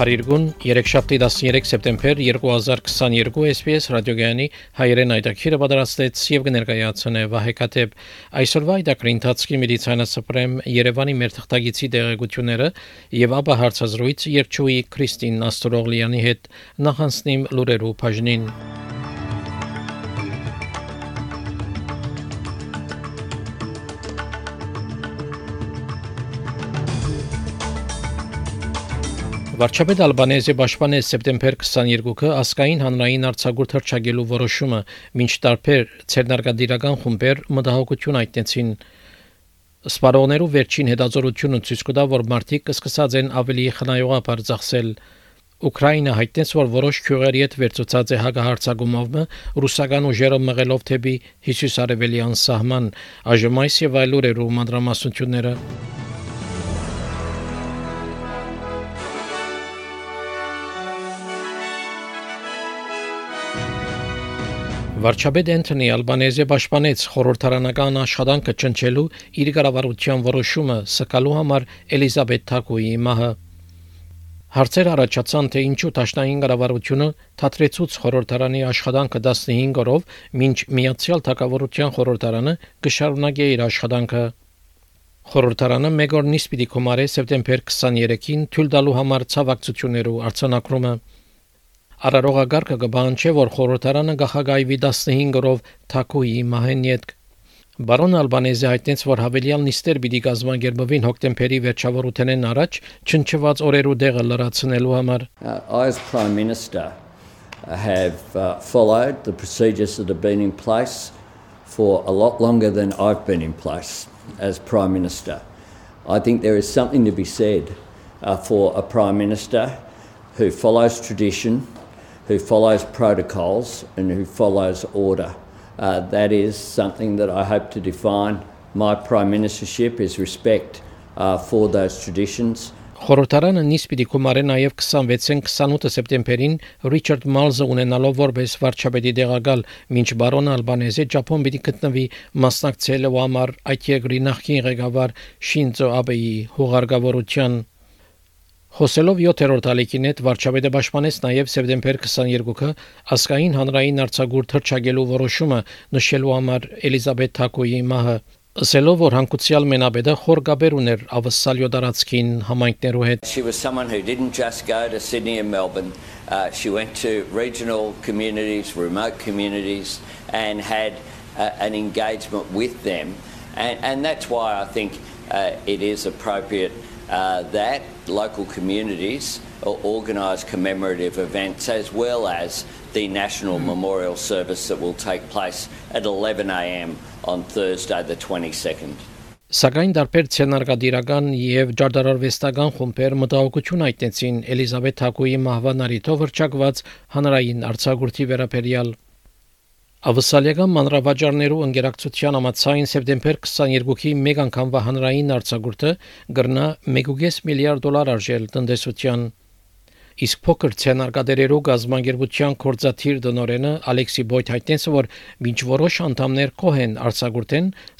Փարիգուն 3-7 13 սեպտեմբեր 2022 SPS ռադիոգյանի հայերեն այդակիրը պատրաստեց եւ կներկայացնե Վահե Կատեփ այսօրվա այդակրի ընթացքի մեդիցինասպրեմ Երևանի մեր թղթագիտի դեղեցությունները եւ ապա հարցազրույց Երջուի Քրիստին Աստրոգլյանի հետ նախանցնիմ լուրերու բաժնին Վարչապետ Ալբանեզի պաշտպանեց սեպտեմբեր 22-ը ասկային հանրային արձակուրդ հրճագելու որոշումը, ոչ տարբեր ցերնարգադիրական խումբեր մտահոգություն այտնեցին Սպարոներու վերջին հետազոտությունը ցույց կտա, որ մարտիկ կսկսած են ավելի խնայողաբար ծախսել Ուկրաինա հայտնեց, որ որոշ քյուղերի հետ վերցուցած է հագահարցագումովը ռուսական ուժերը մղելով թեպի հյուսիսարևելյան սահման, այժմ այս եւ այլ ուրերու մանրամասնությունները Վարչապետ Անթոնի Ալբանեզը պաշտպանեց խորհրդարանական աշխատանքը ճնչելու իր կառավարության որոշումը սկալու համար Էլիզաբետ Թակուի մահը։ Հարցեր առաջացան, թե ինչու Տաշնային կառավարությունը թատրեցուց խորհրդարանի աշխատանքը 15 օրով, մինչ Միացյալ Թագավորության խորհրդարանը կշարունակի իր աշխատանքը։ Խորհրդարանը մեկ օր նիստ պիտի կոմարե սեպտեմբեր 23-ին թույլ տալու համար ցավակցություններու արձանագրումը։ Արարողագարկը կբանչե, որ խորհրդարանը գախագայվի 15-ով Թակուի մահենիետ Բարոն Ալբանեզի հայտնեց, որ հավելյալ նիստեր պիտի կազմակերպվին հոկտեմբերի վերջավորութենեն առաջ չնչված օրերու դեղը լրացնելու համար։ as Prime Minister have uh, followed the procedures that have been in place for a lot longer than I've been in place as Prime Minister. I think there is something to be said uh, for a Prime Minister who follows tradition, who follows protocols and who follows order. Uh, that is something that I hope to define my prime ministership is respect uh, for those traditions. Խորհրդարանը նիստ պիտի կոմարե նաև 26-ին 28 սեպտեմբերին Ռիչարդ Մալզը ունենալով որպես վարչապետի դեղակալ մինչ բարոն Ալբանեզը Ճապոն պիտի գտնվի մասնակցելու համար այդ երկրի նախկին ղեկավար Շինձո Աբեի հուղարկավորության Խոսելով 7-րդ ալիքին հետ վարչապետը պաշտպանեց նաև սեպտեմբեր 22-ը ասկային հանրային արձակուրդ հրճագելու որոշումը նշելու համար Էլիզաբետ Թակոյի մահը ասելով որ հանկուցյալ մենաբեդը խորգաբեր ուներ ավսալյո դարածքին համայնքներու հետ She was someone who didn't just go to Sydney and Melbourne. Uh, she went to regional communities remote communities and had uh, an engagement with them. And and that's why I think uh, it is appropriate uh, that local communities organise commemorative events as well as the national mm. memorial service that will take place at 11am on Thursday the 22nd. Սակայն դարբեր ցենարգադիրական եւ ջարդարարվեստական խումբեր մտահոգություն այտնեցին Էլիզաբետ Թակուի մահվան առիթով հրճակված հանրային արձակուրդի վերաբերյալ Ավսալիական մանրավաճառներու ընկերակցության ամացային սեպտեմբեր 22-ի մեկ անգամվա հանրային արձակուրդը գրնա 1.5 միլիարդ դոլար արժել տնտեսության Իսկ փոքր կորցաթիր դնորենը Ալեքսի Բոյթ որ որոշ անդամներ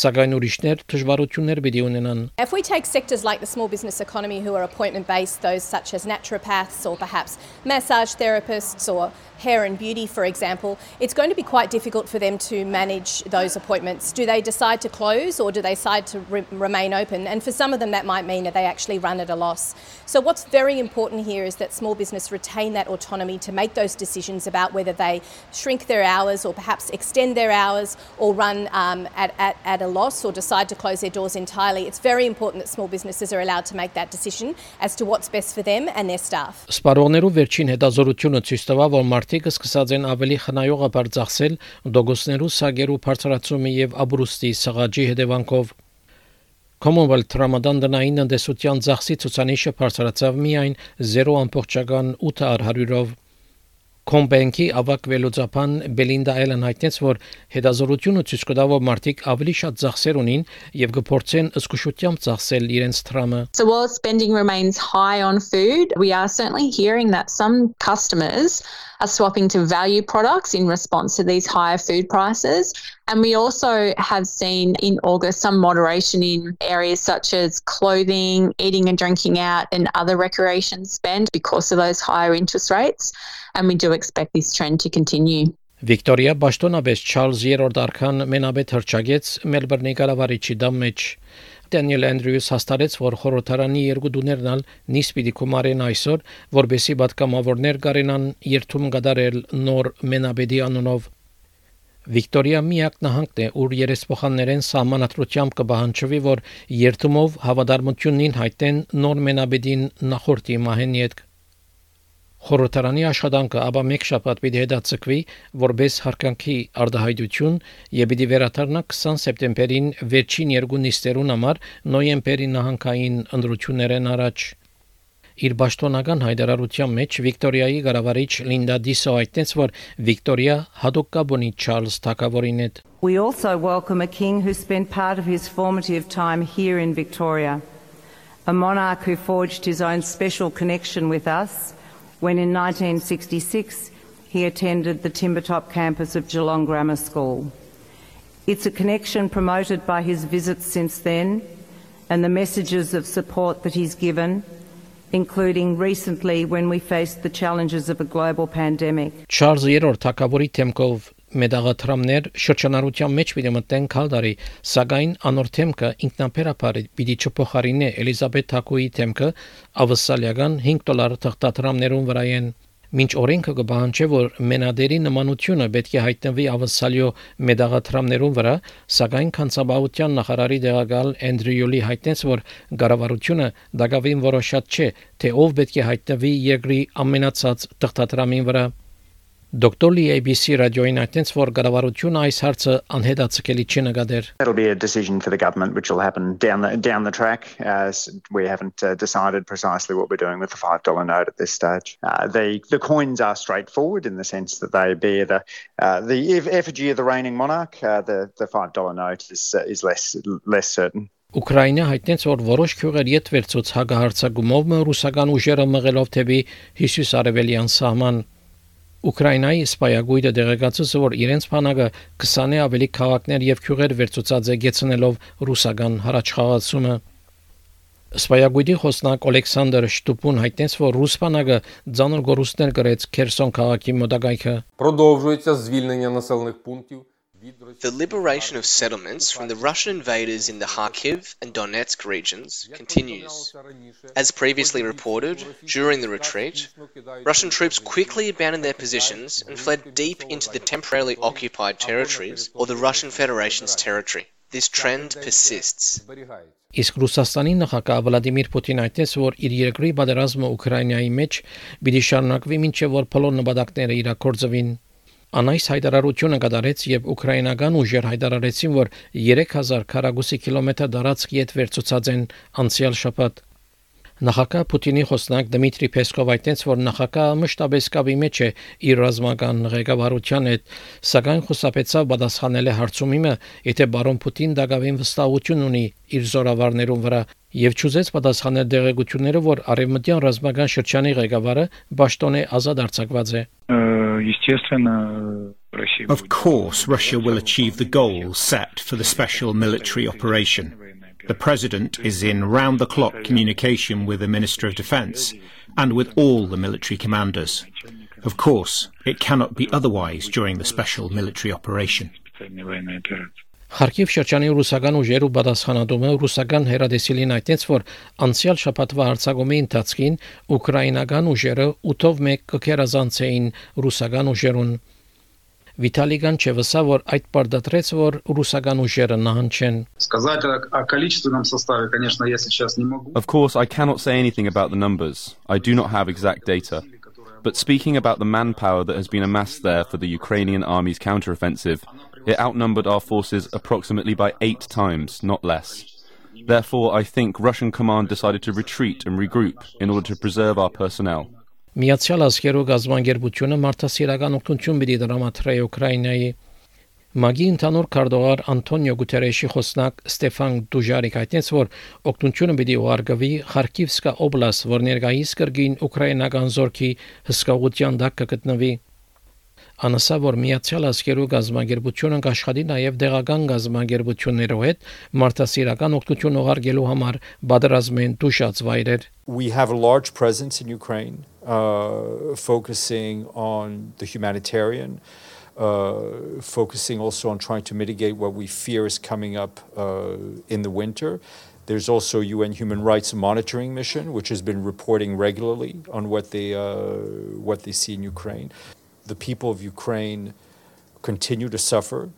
սակայն ուրիշներ դժվարություններ պիտի ունենան։ If we take sectors like the small business economy who are appointment based, those such as naturopaths or perhaps massage therapists or hair and beauty, for example, it's going to be quite difficult for them to manage those appointments. Do they decide to close or do they decide to re remain open? And for some of them, that might mean that they actually run at a loss. So, what's very important here is that small business retain that autonomy to make those decisions about whether they shrink their hours or perhaps extend their hours or run um, at, at, at a loss or decide to close their doors entirely. It's very important that small businesses are allowed to make that decision as to what's best for them and their staff. Սպարողներու վերջին հետազորությունը ցույց տվավ, որ մարդիկ սկսած են ավելի խնայողաբար ծախսել դոգոսներու սագերու բարձրացումի եւ աբրուստի սղաճի հետևանքով Commonwealth Ramadan դնային տնտեսության ծախսի ցուցանիշը բարձրացավ միայն 0.8%-ով Կոմբենքի ավակ վելոծապան Բելինդա Էլեն հայտնեց, որ հետազորությունը ցույց կտա, որ մարդիկ ավելի շատ ծախսեր ունին եւ կփորձեն զգուշությամբ ծախսել իրենց տրամը։ So while spending remains high on food, we are certainly hearing that some customers are swapping to value products in response to these higher food prices. And we also have seen in August some moderation in areas such as clothing, eating and drinking out, and other recreation spend because of those higher interest rates. And we do expect this trend to continue. Վիկտորիա Բաշտոնաբես Չարլզ երրորդ արքան մենաբեդ հրճագեց Մելբուրնի կառավարիչի դամ մեջ Դանիել Անդրյուս հաստատեց, որ խորհրդարանի երկու դուներն ալ նիստ պիտի կոմարեն այսօր, որբեսի պատկամավորներ կարենան երթում գդարել նոր մենաբեդի անունով Վիկտորիա միակ նահանգն է, ուր երեսփոխաններեն սահմանադրությամբ կբահանջվի, որ երթումով հավատարմությունին հայտնեն նոր մենաբեդին նախորդի մահենի հետ Խորհրդարանի աշխատանքը ապա մեկ շաբաթ պիտի հետաձգվի որբես հարկանքի արդահայտություն եւ պիտի վերաթարնա 20 սեպտեմբերին վերջին երկու նիստերուն համար նոյեմբերի նահանգային ընտրություններեն առաջ իր պաշտոնական հայտարարության մեջ Վիկտորիայի ղարավարիչ Լինդա Դիսո այդտենց որ Վիկտորիա հadoop կաբոնի Չարլզ Թակավորին հետ We also welcome a king who spent part of his formative time here in Victoria a monarch who forged his own special connection with us when in 1966 he attended the Timbertop campus of Geelong Grammar School. It's a connection promoted by his visits since then and the messages of support that he's given, including recently when we faced the challenges of a global pandemic. Charles երրորդ թակավորի թեմքով մեդաղաթրամներ շրջանառության մեջ պիտի մտնեն քալդարի, սակայն անոր թեմքը ինքնապերապար պիտի չփոխարինի Էլիզաբետ Թակուի թեմքը ավսալիական 5 դոլար թղթադրամներուն վրայեն Մինչ օրենքը կբանջի, որ մենադերի նմանությունը պետք է հայտնվի ավսալյո մեդաղաթրամներուն վրա, սակայն կանցաբավության նախարարի դեղակալ Էնդրյուլի հայտնեց, որ գարավարությունը դակավին որոշած չէ, թե ով պետք է հայտնվի երկրի ամենացած թղթադրամին վրա։ Դոկտոր Լի ABC ռադիոին այդտենց որ կառավարությունը այս հարցը անհետացկելի չի նկատեր։ That'll be a decision for the government which will happen down the down the track. Uh, we haven't uh, decided precisely what we're doing with the $5 note at this stage. Uh, the the coins are straightforward in the sense that they bear the uh, the effigy of the reigning monarch. Uh, the the $5 note is uh, is less less certain. Ուկրաինա հայտնեց, որ որոշ քյուղեր յետ վերցուց հագահարցակումով ռուսական ուժերը մղելով թեպի հյուսիս-արևելյան սահման Ուկրաինայի սպայագույդը դեղեկացուց որ իրենց բանակը 20-ը ավելի քաղաքներ եւ քյուղեր վերցուցած է գեցնելով ռուսական հրաչխաղացումը Սպայագույդի խոսնակ Օլեքսանդր Շտուպուն հայտնեց, որ ռուս բանակը ցանր գորուստներ գրեց Քերսոն քաղաքի մոտակայքը։ Продовжується звільнення населених пунктів The liberation of settlements from the Russian invaders in the Kharkiv and Donetsk regions continues. As previously reported, during the retreat, Russian troops quickly abandoned their positions and fled deep into the temporarily occupied territories or the Russian Federation's territory. This trend persists. Իսկ Ռուսաստանի նախագահ Վլադիմիր Պուտին այդտես որ իր երկրի պատերազմը Ուկրաինայի մեջ պիտի շարունակվի մինչև որ փոլոն նպատակները իրակորձվին Անայս հայտարարությունը կդարեց եւ ուկրաինական ուժեր հայտարարեցին, որ 3000 քառակուսի կիլոմետր դարածք յետ վերցուցած են անցյալ շաբաթ։ Նախագահ Պուտինի խոսնակ Դմիտրի Պեսկով այդտենց որ նախագահը մշտապես կապի մեջ է իր ռազմական ղեկավարության հետ, սակայն խուսափեցավ պատասխանել հարցումիմը, եթե բարոն Պուտին դակավին վստահություն ունի իր զորավարներուն վրա եւ ճուզեց պատասխանել դեղեցությունները, որ արևմտյան ռազմական շրջանի ղեկավարը Բաշտոնե ազատ արձակված է։ Of course, Russia will achieve the goals set for the special military operation. The President is in round the clock communication with the Minister of Defence and with all the military commanders. Of course, it cannot be otherwise during the special military operation. Խարկիվ շրջանի ռուսական ուժերու պատասխանատումը ռուսական հերադեսիլին այդտենց որ անցյալ շաբաթվա հարձակումի ընթացքին ուկրաինական ուժերը 8-ով 1 կքերազանցեին ռուսական ուժերուն Վիտալի Գանչևսը որ այդ բարդատրեց որ ռուսական ուժերը նահանջեն Сказать о количественном составе, конечно, я сейчас не могу. Of course, I cannot say anything about the numbers. I do not have exact data. But speaking about the manpower that has been amassed there for the Ukrainian army's counteroffensive, it outnumbered our forces approximately by eight times, not less. Therefore, I think Russian command decided to retreat and regroup in order to preserve our personnel. Միացյալ Ազգերու գազբանգերությունը մարդասիրական օգնություն պիտի դրամատրի Ուկրաինայի Մագի ընդհանուր քարտուղար Անտոնիո Գուտերեշի խոսնակ Ստեֆան Դուժարիկ հայտնեց, որ օգնությունը պիտի ուղարկվի Խարկիվսկա օբլաստ, որ ներկայիս կրգին ուկրաինական զորքի հսկողության դակ կգտնվի։ Անասա որ Միացյալ Ազգերու գազագերբությունը կաշխատի նաև դեղական գազագերբություններով հետ մարդասիրական օգնություն ուղարկելու համար պատրաստ են դուշած վայրեր We have a large presence in Ukraine uh, focusing on the humanitarian uh, focusing also on trying to mitigate what we fear is coming up uh, in the winter. There's also UN Human Rights Monitoring Mission, which has been reporting regularly on what they uh, what they see in Ukraine the people of Ukraine continue to suffer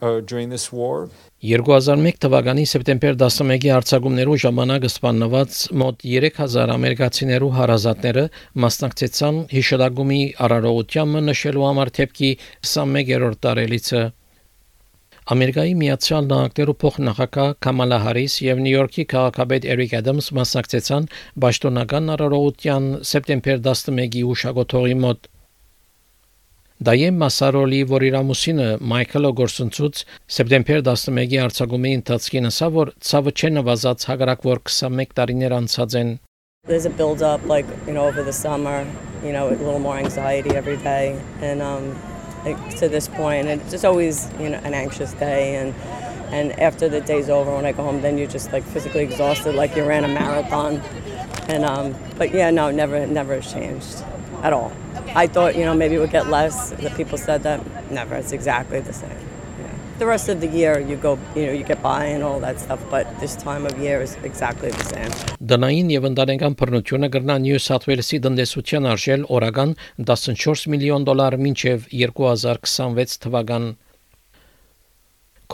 uh, during this war. 2001 թվականի սեպտեմբեր 11-ի արձակումներու ժամանակ սպանված մոտ 3000 ամերիկացիներու հարազատները մասնակցեցան հիշադակումի արարողությանը նշելու համար թեփքի 21-րդ տարելիցը Ամերիկայի Միացյալ Նահանգներու փոխնախագահ Կամալա Հարիս եւ Նյու Յորքի քաղաքապետ Էրիկ Ադամս մասնակցեցան Պաշտոնական արարողության սեպտեմբեր 11-ի ուշագոթողի մոտ Դայեմ Մասարոլի, որ իր ամուսինը Մայքլը գործընծուց սեպտեմբեր 11-ի արձակումի ընթացքին ասա, որ ցավը չեն նվազած հագարակ որ 21 տարիներ անցած են There's a build up like, you know, over the summer, you know, a little more anxiety every day and um to this point and it's just always, you know, an anxious day and and after the day's over when I go home then you're just like physically exhausted like you ran a marathon. And um but yeah, no, never never has changed At all. I thought, you know, maybe it would get less. The people said that. Never. It's exactly the same. Yeah. The rest of the year, you go, you know, you get by and all that stuff, but this time of year is exactly the same. Դնային եւ ընտանեկան բռնությունը կրնա Նյու Սաթ Ուելսի տնտեսության արժել օրական 14 միլիոն դոլար մինչեւ 2026 թվական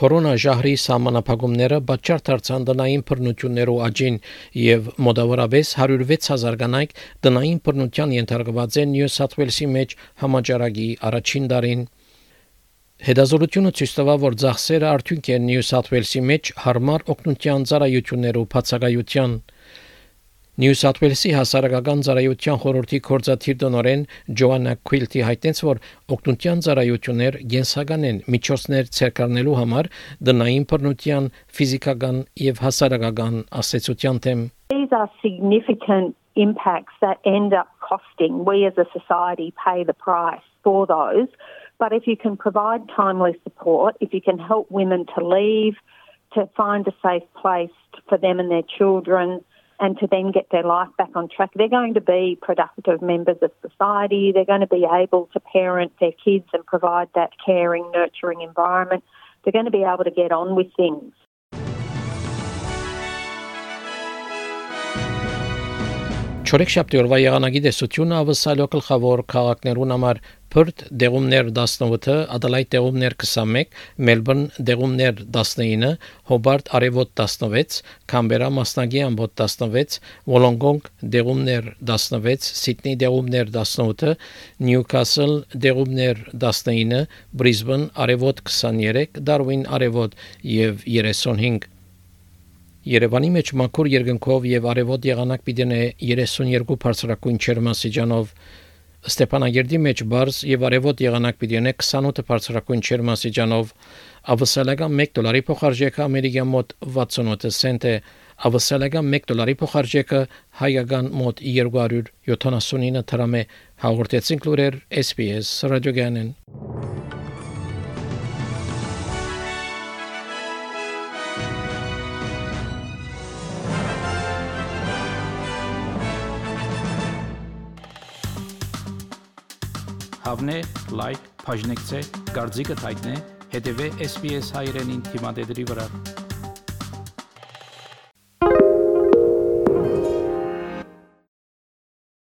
Կորոնա ժահրի սահմանափակումները պատճառ դարձան տնային բռնություններու աճին եւ մոտավորապես 106000 կանայք տնային բռնության ենթարկված են Նյու Սաթ Ուելսի մեջ համաճարակի առաջին դարին։ Հետազոտությունը ցույց տվավ, որ ծախսերը արդյունք են Նյու Սաթ Ուելսի մեջ հարմար օգնության ծառայություններու բացակայության։ Նյու Սաթ Ուելսի հասարակական ծառայության խորհրդի կորզաթիր տնօրեն Ջոաննա Քուիլտի հայտնեց, որ օգնության ծառայություններ գենսական են միջոցներ ցերկարնելու համար դնային բռնության ֆիզիկական եւ հասարակական ասեցության թեմ These are significant impacts that end up costing. We as a society pay the price for those. But if you can provide timely support, if you can help women to leave, to find a safe place for them and their children, and to then get their life back on track. They're going to be productive members of society. They're going to be able to parent their kids and provide that caring, nurturing environment. They're going to be able to get on with things. Չորեքշաբթի օրվա եղանակի տեսությունը ավսալյո գլխավոր քաղաքներուն համար Perth դեղումներ 18, Adelaide դեղումներ 21, Melbourne դեղումներ 19, Hobart արևոտ 16, Canberra մասնագի ամբոտ 16, Wollongong դեղումներ 16, Sydney դեղումներ 18, Newcastle դեղումներ 19, Brisbane արևոտ 23, Darwin արևոտ եւ 35 Երևանի մեջ մաքուր երկնքով եւ արևոտ եղանակ պիտի 32 բարձրակույն ջերմաստիճանով Ստեփանագերդի մեջ բարձ եւ արևոտ եղանակ պիտի ունենա 28 բարձրակույն ջերմաստիճանով ավսալական 1 դոլարի փոխարժեքը ամերիկյան մոտ 68 سنت է ավսալական 1 դոլարի փոխարժեքը հայական մոտ 279 դրամ է հաղորդեցին լուրեր SPS ռադիոգանեն Հավնե, լայք, բաժնեկցե, դարձիկը թայտնե, հետեւե SPS հայրենին թիմադեդի վրա։